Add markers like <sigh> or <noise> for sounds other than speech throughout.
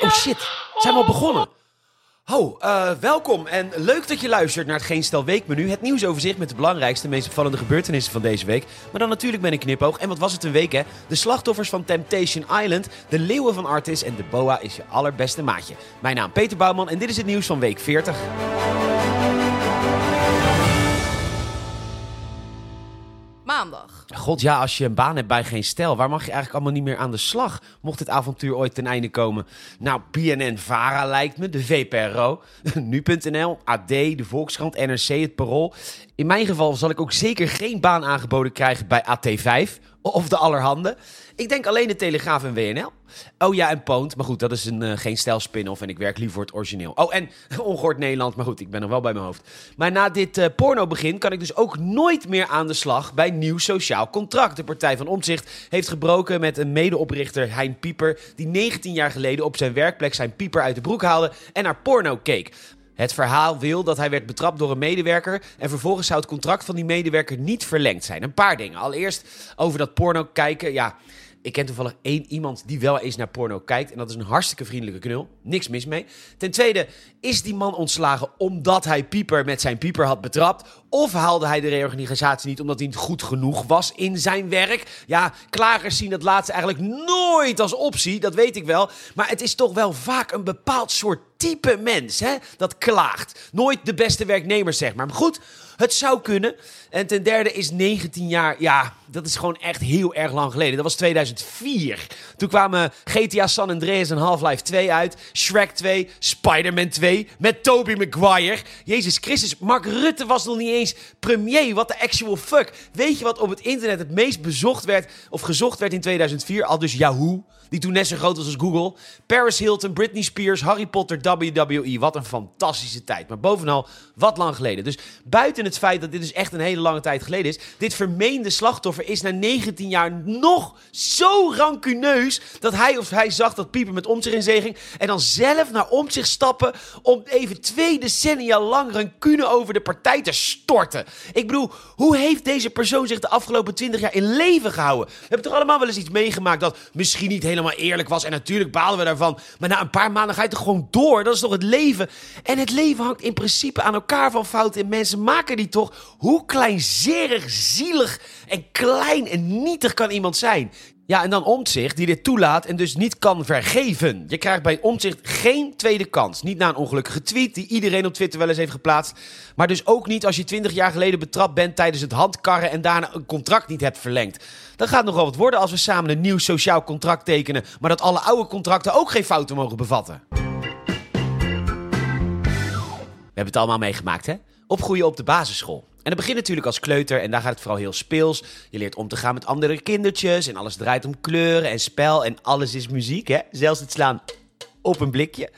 Oh shit, zijn we al begonnen? Ho, eh, welkom en leuk dat je luistert naar het Geen Stel Weekmenu. Het nieuwsoverzicht met de belangrijkste, meest opvallende gebeurtenissen van deze week. Maar dan natuurlijk met een knipoog. En wat was het een week hè? De slachtoffers van Temptation Island, de leeuwen van Artis en de boa is je allerbeste maatje. Mijn naam Peter Bouwman en dit is het nieuws van week 40. Maandag. God ja, als je een baan hebt bij geen stel, waar mag je eigenlijk allemaal niet meer aan de slag? Mocht dit avontuur ooit ten einde komen? Nou, BNN Vara lijkt me, de VPRO, <laughs> Nu.nl, AD, de Volkskrant, NRC, het Parool. In mijn geval zal ik ook zeker geen baan aangeboden krijgen bij AT5 of de Allerhande. Ik denk alleen de Telegraaf en WNL. Oh ja, en Poont. Maar goed, dat is een, uh, geen stijl spin-off en ik werk liever voor het origineel. Oh, en <laughs> Ongehoord Nederland. Maar goed, ik ben nog wel bij mijn hoofd. Maar na dit uh, porno begin kan ik dus ook nooit meer aan de slag bij Nieuw Sociaal Contract. De Partij van Omzicht heeft gebroken met een medeoprichter Hein Pieper... die 19 jaar geleden op zijn werkplek zijn pieper uit de broek haalde en naar porno keek. Het verhaal wil dat hij werd betrapt door een medewerker en vervolgens zou het contract van die medewerker niet verlengd zijn. Een paar dingen. Allereerst over dat porno kijken. Ja, ik ken toevallig één iemand die wel eens naar porno kijkt. En dat is een hartstikke vriendelijke knul. Niks mis mee. Ten tweede, is die man ontslagen omdat hij Pieper met zijn Pieper had betrapt? Of haalde hij de reorganisatie niet omdat hij niet goed genoeg was in zijn werk? Ja, klagers zien dat laatste eigenlijk nooit als optie, dat weet ik wel. Maar het is toch wel vaak een bepaald soort type mens hè, dat klaagt. Nooit de beste werknemer, zeg maar. Maar goed, het zou kunnen. En ten derde is 19 jaar, ja, dat is gewoon echt heel erg lang geleden. Dat was 2004. Toen kwamen GTA San Andreas en Half-Life 2 uit. Shrek 2, Spider-Man 2 met Tobey Maguire. Jezus Christus, Mark Rutte was nog niet eens premier. Wat de actual fuck. Weet je wat op het internet het meest bezocht werd of gezocht werd in 2004? Al dus Yahoo, die toen net zo groot was als Google. Paris Hilton, Britney Spears, Harry Potter, WWE. Wat een fantastische tijd. Maar bovenal, wat lang geleden. Dus buiten het feit dat dit dus echt een hele lange tijd geleden is. Dit vermeende slachtoffer is na 19 jaar nog zo rancuneus. dat hij of hij zag dat Pieper met omzicht in zee ging. en dan zelf naar omzicht stappen. om even twee decennia lang rancune over de partij te storten. Ik bedoel, hoe heeft deze persoon zich de afgelopen 20 jaar in leven gehouden? We hebben toch allemaal wel eens iets meegemaakt dat misschien niet helemaal eerlijk was. En natuurlijk balen we daarvan. Maar na een paar maanden ga je toch gewoon door. Dat is toch het leven. En het leven hangt in principe aan elkaar van fouten. En mensen maken die toch. Hoe kleinzerig, zielig en klein en nietig kan iemand zijn? Ja, en dan Omtzigt die dit toelaat en dus niet kan vergeven. Je krijgt bij Omtzigt geen tweede kans. Niet na een ongelukkige tweet die iedereen op Twitter wel eens heeft geplaatst. Maar dus ook niet als je 20 jaar geleden betrapt bent tijdens het handkarren en daarna een contract niet hebt verlengd. Dan gaat nogal wat worden als we samen een nieuw sociaal contract tekenen, maar dat alle oude contracten ook geen fouten mogen bevatten. We hebben het allemaal meegemaakt, hè? Opgroeien op de basisschool. En dat begint natuurlijk als kleuter en daar gaat het vooral heel speels. Je leert om te gaan met andere kindertjes en alles draait om kleuren en spel en alles is muziek, hè? Zelfs het slaan op een blikje.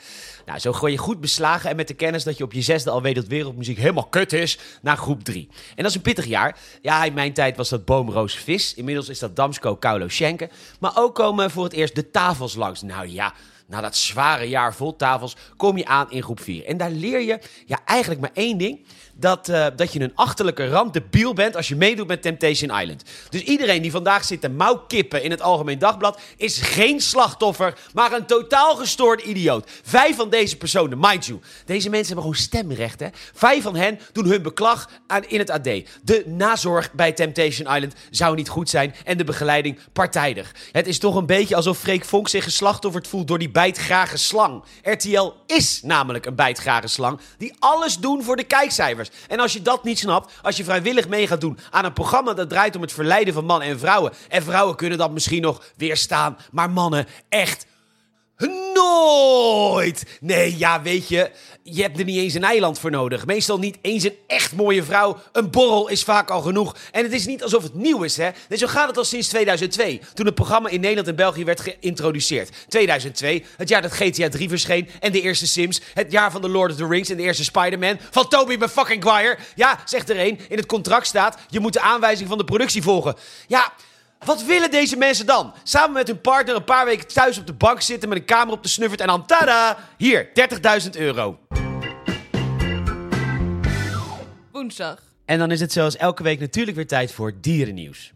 Nou, zo gooi je goed beslagen en met de kennis dat je op je zesde al weet dat wereldmuziek helemaal kut is, naar groep drie. En dat is een pittig jaar. Ja, in mijn tijd was dat boomroos vis. Inmiddels is dat Damsko Kaulo Schenken. Maar ook komen voor het eerst de tafels langs. Nou ja, na dat zware jaar vol tafels kom je aan in groep 4. En daar leer je ja, eigenlijk maar één ding. Dat, uh, dat je een achterlijke randdebiel bent als je meedoet met Temptation Island. Dus iedereen die vandaag zit te mouwkippen in het Algemeen Dagblad... is geen slachtoffer, maar een totaal gestoord idioot. Vijf van deze personen, mind you. Deze mensen hebben gewoon stemrecht, hè. Vijf van hen doen hun beklag aan, in het AD. De nazorg bij Temptation Island zou niet goed zijn... en de begeleiding partijdig. Het is toch een beetje alsof Freek Vonk zich geslachtofferd voelt... door die bijtgrage slang. RTL is namelijk een bijtgrage slang... die alles doen voor de kijkcijfers. En als je dat niet snapt, als je vrijwillig mee gaat doen aan een programma dat draait om het verleiden van mannen en vrouwen. En vrouwen kunnen dat misschien nog weerstaan, maar mannen echt Nooit! Nee, ja, weet je, je hebt er niet eens een eiland voor nodig. Meestal niet eens een echt mooie vrouw. Een borrel is vaak al genoeg. En het is niet alsof het nieuw is, hè? Nee, zo gaat het al sinds 2002. Toen het programma in Nederland en België werd geïntroduceerd. 2002, het jaar dat GTA 3 verscheen en de eerste Sims. Het jaar van The Lord of the Rings en de eerste Spider-Man. Van Tobey fucking Maguire. Ja, zegt er een. In het contract staat, je moet de aanwijzing van de productie volgen. Ja... Wat willen deze mensen dan? Samen met hun partner een paar weken thuis op de bank zitten met een kamer op de snuffert en dan tada! Hier, 30.000 euro. Woensdag. En dan is het zoals elke week natuurlijk weer tijd voor dierennieuws.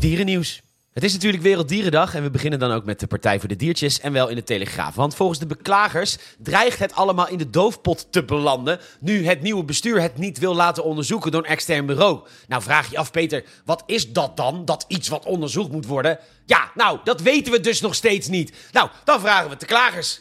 Dierennieuws. Het is natuurlijk Werelddierendag en we beginnen dan ook met de Partij voor de Diertjes en wel in de Telegraaf. Want volgens de beklagers dreigt het allemaal in de doofpot te belanden nu het nieuwe bestuur het niet wil laten onderzoeken door een extern bureau. Nou vraag je af Peter, wat is dat dan, dat iets wat onderzocht moet worden? Ja, nou, dat weten we dus nog steeds niet. Nou, dan vragen we de klagers.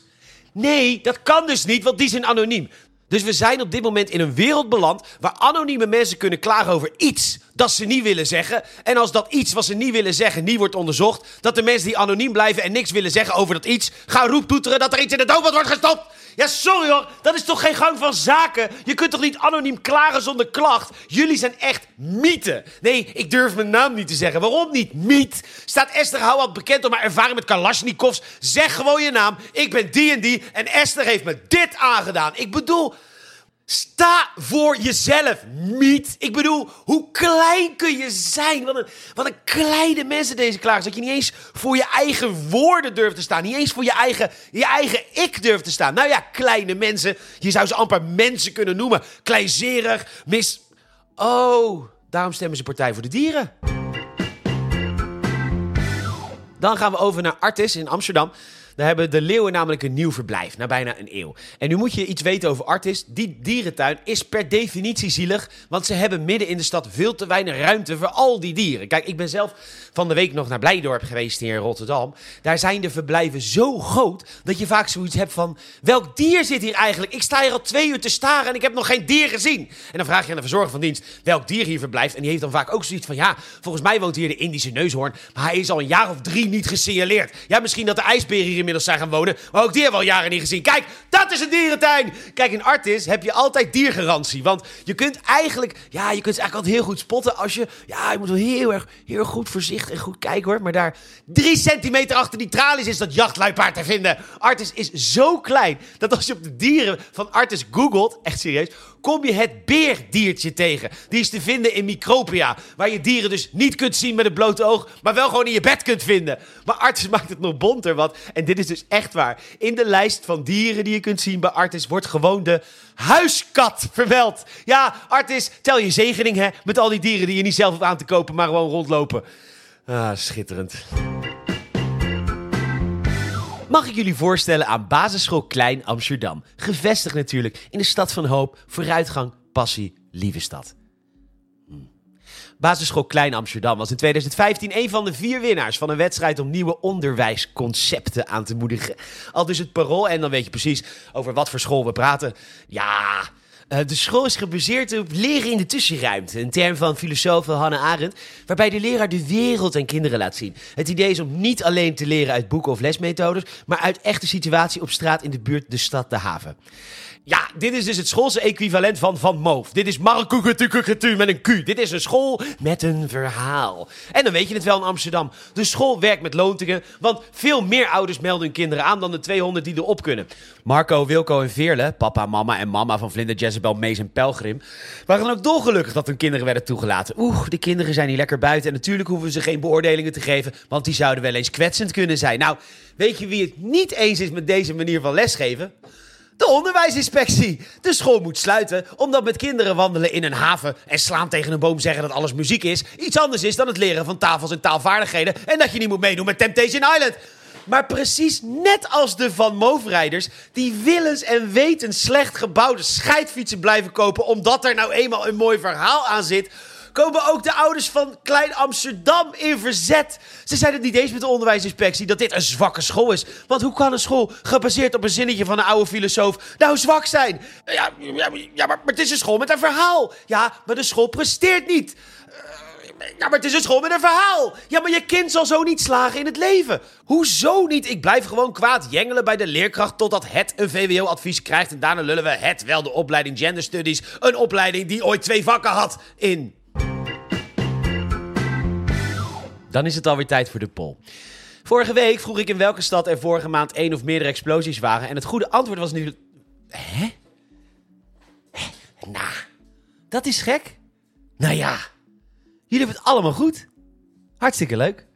Nee, dat kan dus niet, want die zijn anoniem. Dus we zijn op dit moment in een wereld beland waar anonieme mensen kunnen klagen over iets dat ze niet willen zeggen. En als dat iets wat ze niet willen zeggen niet wordt onderzocht, dat de mensen die anoniem blijven en niks willen zeggen over dat iets, gaan roeptoeteren dat er iets in de doofpot wordt gestopt. Ja, sorry hoor, dat is toch geen gang van zaken? Je kunt toch niet anoniem klagen zonder klacht? Jullie zijn echt mythen. Nee, ik durf mijn naam niet te zeggen. Waarom niet? Miet. Staat Esther Houwald bekend om haar ervaring met Kalashnikovs? Zeg gewoon je naam. Ik ben die en die en Esther heeft me dit aangedaan. Ik bedoel... Sta voor jezelf, miet. Ik bedoel, hoe klein kun je zijn? Wat een, kleine mensen deze klaar. Dat je niet eens voor je eigen woorden durft te staan. Niet eens voor je eigen, je eigen ik durft te staan. Nou ja, kleine mensen. Je zou ze amper mensen kunnen noemen. Kleinzerig, mis... Oh, daarom stemmen ze Partij voor de Dieren. Dan gaan we over naar Artis in Amsterdam. Daar hebben de leeuwen namelijk een nieuw verblijf, na bijna een eeuw. En nu moet je iets weten over Artis. Die dierentuin is per definitie zielig, want ze hebben midden in de stad veel te weinig ruimte voor al die dieren. Kijk, ik ben zelf van de week nog naar Blijdorp geweest hier in Rotterdam. Daar zijn de verblijven zo groot dat je vaak zoiets hebt van... welk dier zit hier eigenlijk? Ik sta hier al twee uur te staren en ik heb nog geen dier gezien. En dan vraag je aan de verzorger van dienst welk dier hier verblijft. En die heeft dan vaak ook zoiets van... ja, volgens mij woont hier de Indische neushoorn... maar hij is al een jaar of drie niet gesignaleerd. Ja, misschien dat de ijsberen hier inmiddels zijn gaan wonen... maar ook die hebben we al jaren niet gezien. Kijk, dat is een dierentuin! Kijk, in Artis heb je altijd diergarantie. Want je kunt eigenlijk... ja, je kunt ze eigenlijk altijd heel goed spotten als je... ja, je moet wel heel erg, heel goed voorzichtig en goed kijken hoor. Maar daar drie centimeter achter die tralies is dat jachtluipaard te vinden. Artis is zo klein dat als je op de dieren van Artis googelt, echt serieus, kom je het beerdiertje tegen. Die is te vinden in Micropia, waar je dieren dus niet kunt zien met het blote oog, maar wel gewoon in je bed kunt vinden. Maar Artis <laughs> maakt het nog bonter, want, en is dus echt waar, in de lijst van dieren die je kunt zien bij Artis wordt gewoon de huiskat vermeld. Ja, Artis, tel je zegening hè, met al die dieren die je niet zelf hoeft aan te kopen, maar gewoon rondlopen. Ah, schitterend. Mag ik jullie voorstellen aan Basisschool Klein Amsterdam. Gevestigd natuurlijk in de stad van hoop, vooruitgang, passie, lieve stad. Basisschool Klein Amsterdam was in 2015 een van de vier winnaars van een wedstrijd om nieuwe onderwijsconcepten aan te moedigen. Al dus het parool en dan weet je precies over wat voor school we praten. Ja, uh, de school is gebaseerd op leren in de tussenruimte, een term van filosoof Hannah Arendt, waarbij de leraar de wereld aan kinderen laat zien. Het idee is om niet alleen te leren uit boeken of lesmethodes, maar uit echte situatie op straat in de buurt, de stad, de haven. Ja, dit is dus het schoolse equivalent van Van Moof. Dit is Markukutukukutu met een Q. Dit is een school met een verhaal. En dan weet je het wel in Amsterdam. De school werkt met loontingen, want veel meer ouders melden hun kinderen aan dan de 200 die erop kunnen. Marco, Wilco en Veerle, papa, mama en mama van Vlinder, Jezebel, Mees en Pelgrim, waren ook dolgelukkig dat hun kinderen werden toegelaten. Oeh, de kinderen zijn hier lekker buiten en natuurlijk hoeven ze geen beoordelingen te geven, want die zouden wel eens kwetsend kunnen zijn. Nou, weet je wie het niet eens is met deze manier van lesgeven? De onderwijsinspectie. De school moet sluiten omdat met kinderen wandelen in een haven en slaan tegen een boom zeggen dat alles muziek is iets anders is dan het leren van tafels en taalvaardigheden en dat je niet moet meedoen met Temptation Island. Maar precies net als de Van Moofrijders, die willens en wetens slecht gebouwde scheidfietsen blijven kopen omdat er nou eenmaal een mooi verhaal aan zit, komen ook de ouders van Klein Amsterdam in verzet. Ze zeiden het niet eens met de onderwijsinspectie dat dit een zwakke school is. Want hoe kan een school gebaseerd op een zinnetje van een oude filosoof nou zwak zijn? Ja, ja, ja maar, het is een school met een verhaal. Ja, maar de school presteert niet. Eh, ja, maar het is een school met een verhaal. Ja, maar je kind zal zo niet slagen in het leven. Hoezo niet? Ik blijf gewoon kwaad jengelen bij de leerkracht totdat het een VWO-advies krijgt. En daarna lullen we het wel de opleiding Gender Studies. Een opleiding die ooit twee vakken had in. Dan is het alweer tijd voor de poll. Vorige week vroeg ik in welke stad er vorige maand één of meerdere explosies waren. En het goede antwoord was nu. Hè? Hè? Nou, dat is gek. Nou ja, jullie hebben het allemaal goed. Hartstikke leuk.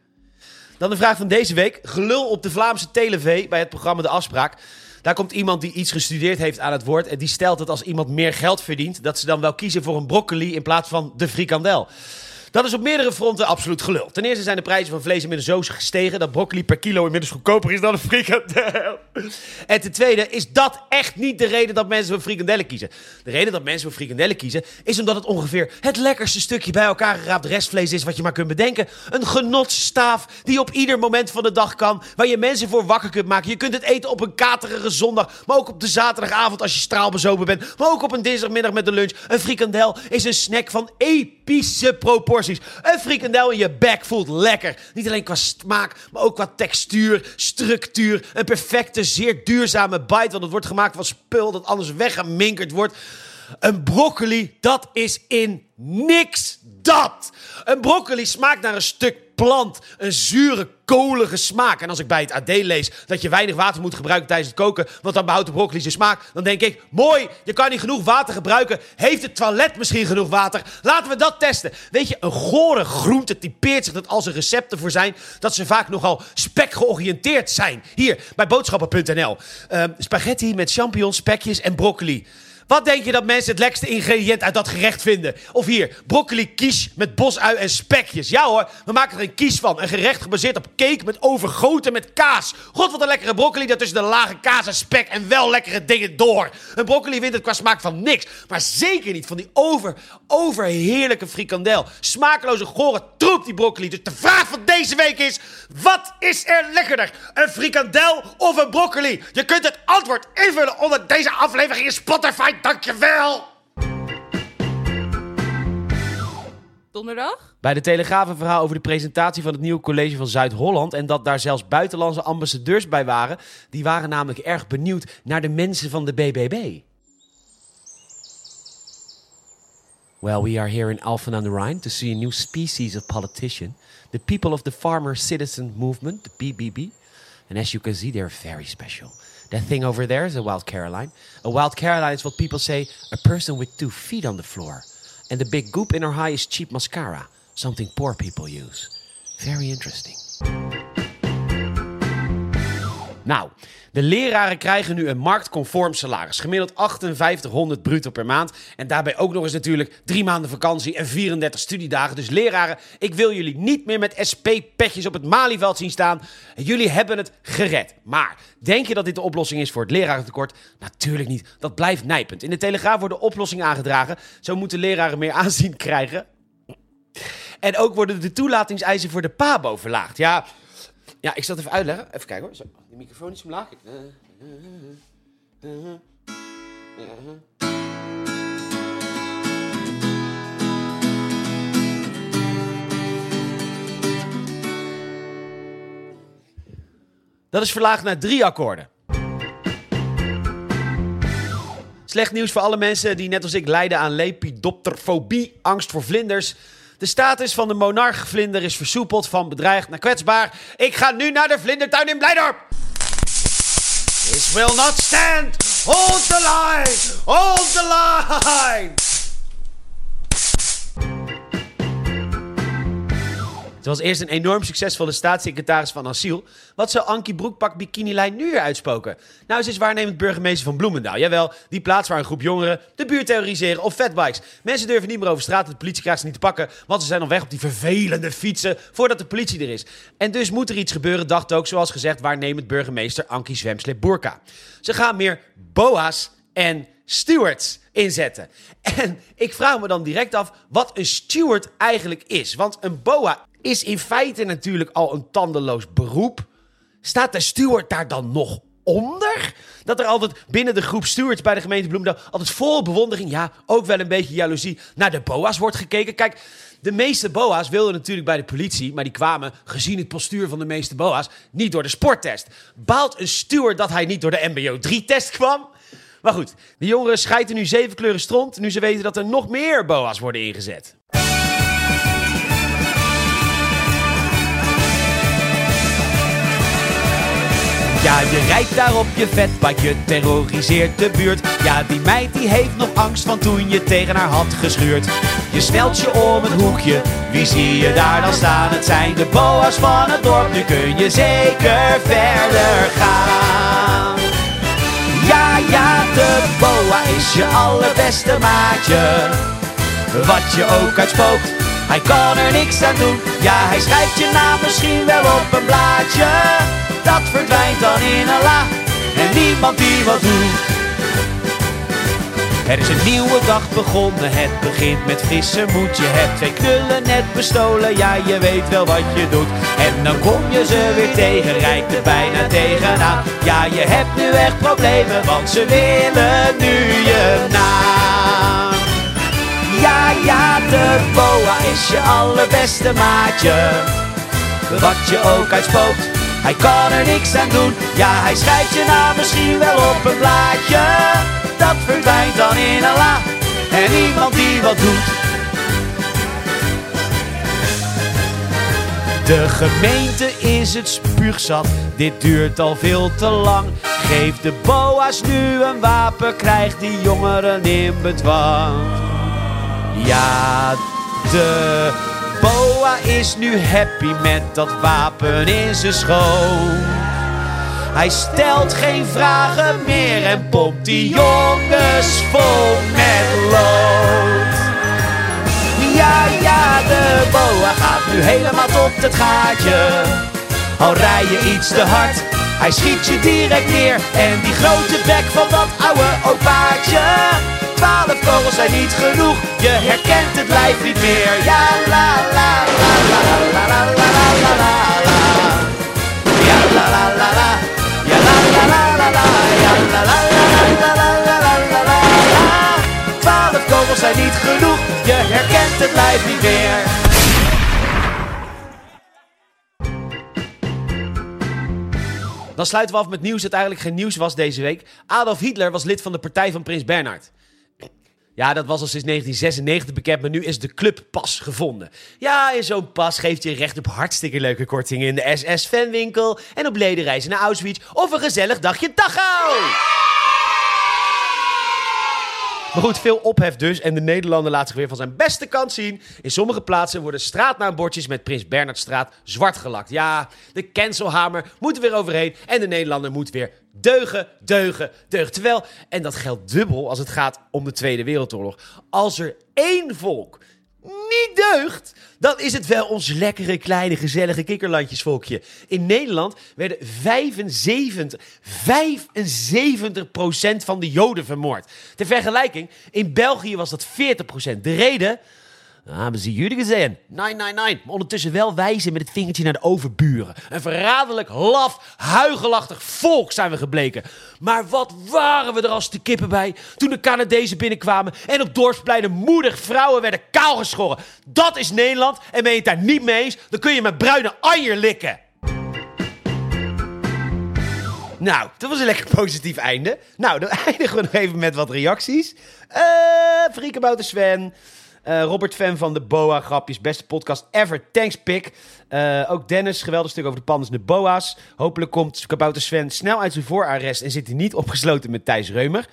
Dan de vraag van deze week. Gelul op de Vlaamse telev bij het programma De Afspraak. Daar komt iemand die iets gestudeerd heeft aan het woord. En die stelt dat als iemand meer geld verdient, dat ze dan wel kiezen voor een broccoli in plaats van de frikandel. Dat is op meerdere fronten absoluut gelul. Ten eerste zijn de prijzen van vlees inmiddels zo gestegen dat broccoli per kilo inmiddels goedkoper is dan een frikandel. En ten tweede is dat echt niet de reden dat mensen voor frikandellen kiezen. De reden dat mensen voor frikandellen kiezen is omdat het ongeveer het lekkerste stukje bij elkaar geraapt restvlees is wat je maar kunt bedenken. Een genotsstaaf die op ieder moment van de dag kan, waar je mensen voor wakker kunt maken. Je kunt het eten op een katerige zondag, maar ook op de zaterdagavond als je straalbezopen bent, maar ook op een dinsdagmiddag met de lunch. Een frikandel is een snack van epische proporties. Een frikandel in je bek voelt lekker. Niet alleen qua smaak, maar ook qua textuur, structuur. Een perfecte, zeer duurzame bite, want het wordt gemaakt van spul dat anders weggeminkerd wordt. Een broccoli, dat is in niks dat. Een broccoli smaakt naar een stuk plant. Een zure, kolige smaak. En als ik bij het AD lees dat je weinig water moet gebruiken tijdens het koken, want dan behoudt de broccoli zijn smaak, dan denk ik, mooi, je kan niet genoeg water gebruiken. Heeft het toilet misschien genoeg water? Laten we dat testen. Weet je, een gore groente typeert zich dat als er recepten voor zijn, dat ze vaak nogal spek georiënteerd zijn. Hier, bij boodschappen.nl. Ehm, spaghetti met champignons, spekjes en broccoli. Wat denk je dat mensen het lekkerste ingrediënt uit dat gerecht vinden? Of hier, broccoli quiche met bosui en spekjes. Ja hoor, we maken er een quiche van. Een gerecht gebaseerd op cake met overgoten met kaas. God, wat een lekkere broccoli daartussen de lage kaas en spek en wel lekkere dingen door. Een broccoli wint het qua smaak van niks. Maar zeker niet van die over, overheerlijke frikandel. Smakeloze, gore troep die broccoli. Dus de vraag van deze week is, wat is er lekkerder? Een frikandel of een broccoli? Je kunt het antwoord invullen onder deze aflevering in Spotify. Dankjewel! Donderdag? Bij de Telegraaf een verhaal over de presentatie van het nieuwe college van Zuid-Holland. En dat daar zelfs buitenlandse ambassadeurs bij waren. Die waren namelijk erg benieuwd naar de mensen van de BBB. Well, we are here in Alphen aan de Rijn to see a new species of politician. The people of the Farmer Citizen Movement, the PBB. And as you can see, they're very special. That thing over there is a wild Caroline. A wild Caroline is what people say a person with two feet on the floor. And the big goop in her eye is cheap mascara, something poor people use. Very interesting. Nou, de leraren krijgen nu een marktconform salaris. Gemiddeld 5800 bruto per maand. En daarbij ook nog eens natuurlijk drie maanden vakantie en 34 studiedagen. Dus leraren, ik wil jullie niet meer met SP-petjes op het Malieveld zien staan. Jullie hebben het gered. Maar denk je dat dit de oplossing is voor het lerarentekort? Natuurlijk niet. Dat blijft nijpend. In de Telegraaf worden oplossingen aangedragen. Zo moeten leraren meer aanzien krijgen. En ook worden de toelatingseisen voor de PABO verlaagd. Ja, ja, ik zal het even uitleggen. Even kijken hoor. Zo, de microfoon is omlaag. Dat is verlaagd naar drie akkoorden. Slecht nieuws voor alle mensen die net als ik lijden aan lepidopterfobie, angst voor vlinders. De status van de monarchvlinder is versoepeld van bedreigd naar kwetsbaar. Ik ga nu naar de vlindertuin in Blijdorp. This will not stand. Hold the line. Hold the line. Ze was eerst een enorm succesvolle staatssecretaris van asiel. Wat zou Ankie Broekpak Bikinilijn nu weer uitspoken? Nou, ze is waarnemend burgemeester van Bloemendaal. Jawel, die plaats waar een groep jongeren de buurt terroriseren of fatbikes. Mensen durven niet meer over straat, de politie krijgt ze niet te pakken, want ze zijn al weg op die vervelende fietsen voordat de politie er is. En dus moet er iets gebeuren, dacht ook, zoals gezegd, waarnemend burgemeester Ankie Zwemslip Boerka. Ze gaan meer boa's en stewards inzetten. En ik vraag me dan direct af wat een steward eigenlijk is. Want een boa is in feite natuurlijk al een tandeloos beroep. Staat de steward daar dan nog onder? Dat er altijd binnen de groep stewards bij de gemeente Bloemendaal altijd vol bewondering, ja, ook wel een beetje jaloezie, naar de boa's wordt gekeken. Kijk, de meeste boa's wilden natuurlijk bij de politie, maar die kwamen, gezien het postuur van de meeste boa's, niet door de sporttest. Baalt een steward dat hij niet door de MBO 3-test kwam? Maar goed, de jongeren schijten nu zeven kleuren stront, nu ze weten dat er nog meer boa's worden ingezet. Ja, je rijdt daar op je vetbike, je terroriseert de buurt. Ja, die meid die heeft nog angst van toen je tegen haar had geschuurd. Je snelt je om het hoekje, wie zie je daar dan staan? Het zijn de boa's van het dorp, nu kun je zeker verder gaan. De boa is je allerbeste maatje. Wat je ook uitspookt, Hij kan er niks aan doen, ja hij schrijft je naam misschien wel op een blaadje. Dat verdwijnt dan in een la en niemand die wat doet er is een nieuwe dag begonnen, het begint met frisse moed. Je hebt twee knullen net bestolen, ja je weet wel wat je doet. En dan kom je ze weer tegen, rijdt er bijna tegenaan. Ja je hebt nu echt problemen, want ze willen nu je naam. Ja ja, de boa is je allerbeste maatje. Wat je ook uitspookt, hij kan er niks aan doen. Ja hij schrijft je naam misschien wel op een blaadje dat verdwijnt dan in la en niemand die wat doet. De gemeente is het spuugzat, dit duurt al veel te lang. Geef de boa's nu een wapen, krijg die jongeren in bedwang. Ja, de boa is nu happy met dat wapen in zijn schoon. Hij stelt geen vragen meer en pompt die jongens vol met lood. Ja, ja, de boa gaat nu helemaal tot het gaatje. Al rij je iets te hard, hij schiet je direct neer. En die grote bek van dat oude opaatje. Twaalf kogels zijn niet genoeg, je herkent het lijf niet meer. Ja, la, la, la, la, la, la, la, la, la, la, la, la, Twaalf kogels zijn niet genoeg, je herkent het lijf niet meer. Dan sluiten we af met nieuws dat eigenlijk geen nieuws was deze week. Adolf Hitler was lid van de partij van Prins Bernhard. Ja, dat was al sinds 1996 bekend, maar nu is de clubpas gevonden. Ja, zo'n pas geeft je recht op hartstikke leuke kortingen in de SS-fanwinkel... en op ledenreizen naar Auschwitz of een gezellig dagje Dachau! Maar goed, veel ophef dus. En de Nederlander laat zich weer van zijn beste kant zien. In sommige plaatsen worden straatnaambordjes met Prins Bernhardstraat zwart gelakt. Ja, de cancelhamer moet er weer overheen. En de Nederlander moet weer deugen, deugen, deugen. Terwijl, en dat geldt dubbel als het gaat om de Tweede Wereldoorlog. Als er één volk niet deugt, dan is het wel ons lekkere, kleine, gezellige kikkerlandjesvolkje. In Nederland werden 75, 75% van de Joden vermoord. Ter vergelijking, in België was dat 40%. De reden? Ah, hebben ze jullie gezien? Nee, nee, nee. Maar ondertussen wel wijzen met het vingertje naar de overburen. Een verraderlijk, laf, huigelachtig volk zijn we gebleken. Maar wat waren we er als de kippen bij toen de Canadezen binnenkwamen en op dorpspleinen moedig vrouwen werden kaalgeschoren. Dat is Nederland en ben je het daar niet mee eens, dan kun je mijn bruine eier likken. Nou, dat was een lekker positief einde. Nou, dan <laughs> eindigen we nog even met wat reacties. Eh, Friekebouter Sven. Eh, Robert Fan van de Boa Grapjes. Beste podcast ever. Thanks, Pik. Eh, ook Dennis, geweldig stuk over de panders en de Boa's. Hopelijk komt Kabouter Sven snel uit zijn voorarrest en zit hij niet opgesloten met Thijs Reumer.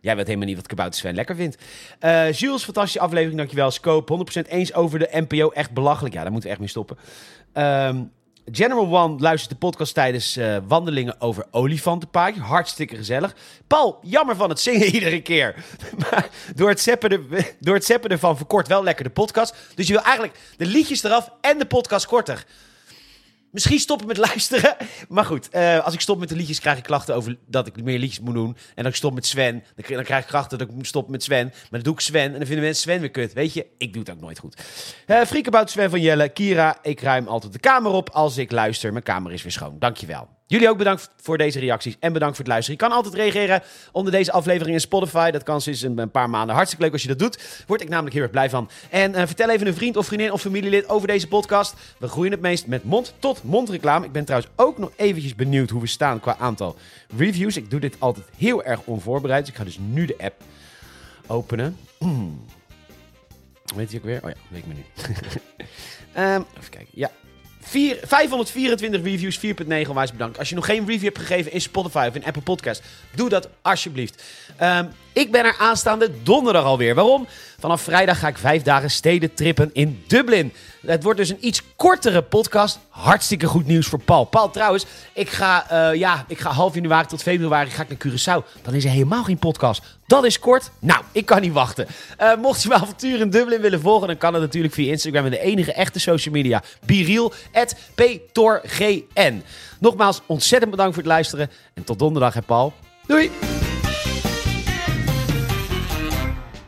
Jij weet helemaal niet wat Kabouter Sven lekker vindt. Eh Jules, fantastische aflevering, dankjewel. Scope, 100% eens over de NPO. Echt belachelijk. Ja, daar moeten we echt mee stoppen. Ehm, General One luistert de podcast tijdens eh, wandelingen over olifantenpaadje. Hartstikke gezellig. Paul, jammer van het zingen <laughs> iedere keer. Maar door het, zeppen door het zeppen ervan verkort wel lekker de podcast. Dus je wil eigenlijk de liedjes eraf en de podcast korter. Misschien stoppen met luisteren. <laughs> Maar goed, eh, als ik stop met de liedjes, krijg ik klachten over dat ik meer liedjes moet doen. En als ik stop met Sven, dan krijg, dan krijg ik klachten dat ik moet stoppen met Sven. Maar dan doe ik Sven en dan vinden mensen Sven weer kut. Weet je, ik doe het ook nooit goed. Uh, Friekebout Sven van Jelle. Kira, ik ruim altijd de kamer op als ik luister. Mijn kamer is weer schoon. Dankjewel. Jullie ook bedankt voor deze reacties en bedankt voor het luisteren. Je kan altijd reageren onder deze aflevering in Spotify. Dat kan sinds een paar maanden. Hartstikke leuk als je dat doet. Word ik namelijk heel erg blij van. En eh, vertel even een vriend of vriendin of familielid over deze podcast. We groeien het meest met mond-tot-mond reclame. Ik ben trouwens ook nog eventjes benieuwd hoe we staan qua aantal reviews. Ik doe dit altijd heel erg onvoorbereid. Dus ik ga dus nu de app openen. <clears throat> Weet je ook weer? Oh ja, weet ik me nu. <laughs> Ehm, even kijken. Ja, Vier- 524 reviews, 4.9 onwijs bedankt. Als je nog geen review hebt gegeven in Spotify of in Apple Podcast, doe dat alsjeblieft. Ehm, Ik ben er aanstaande donderdag alweer. Waarom? Vanaf vrijdag ga ik vijf dagen steden trippen in Dublin. Het wordt dus een iets kortere podcast. Hartstikke goed nieuws voor Paul. Paul, trouwens, ik ga, eh, ja, ik ga half januari tot februari ga ik naar Curaçao. Dan is er helemaal geen podcast. Dat is kort. Nou, ik kan niet wachten. Uh, mocht je mijn avontuur in Dublin willen volgen, dan kan het natuurlijk via Instagram en de enige echte social media. Biriel, Nogmaals, ontzettend bedankt voor het luisteren. En tot donderdag, hè Paul. Doei!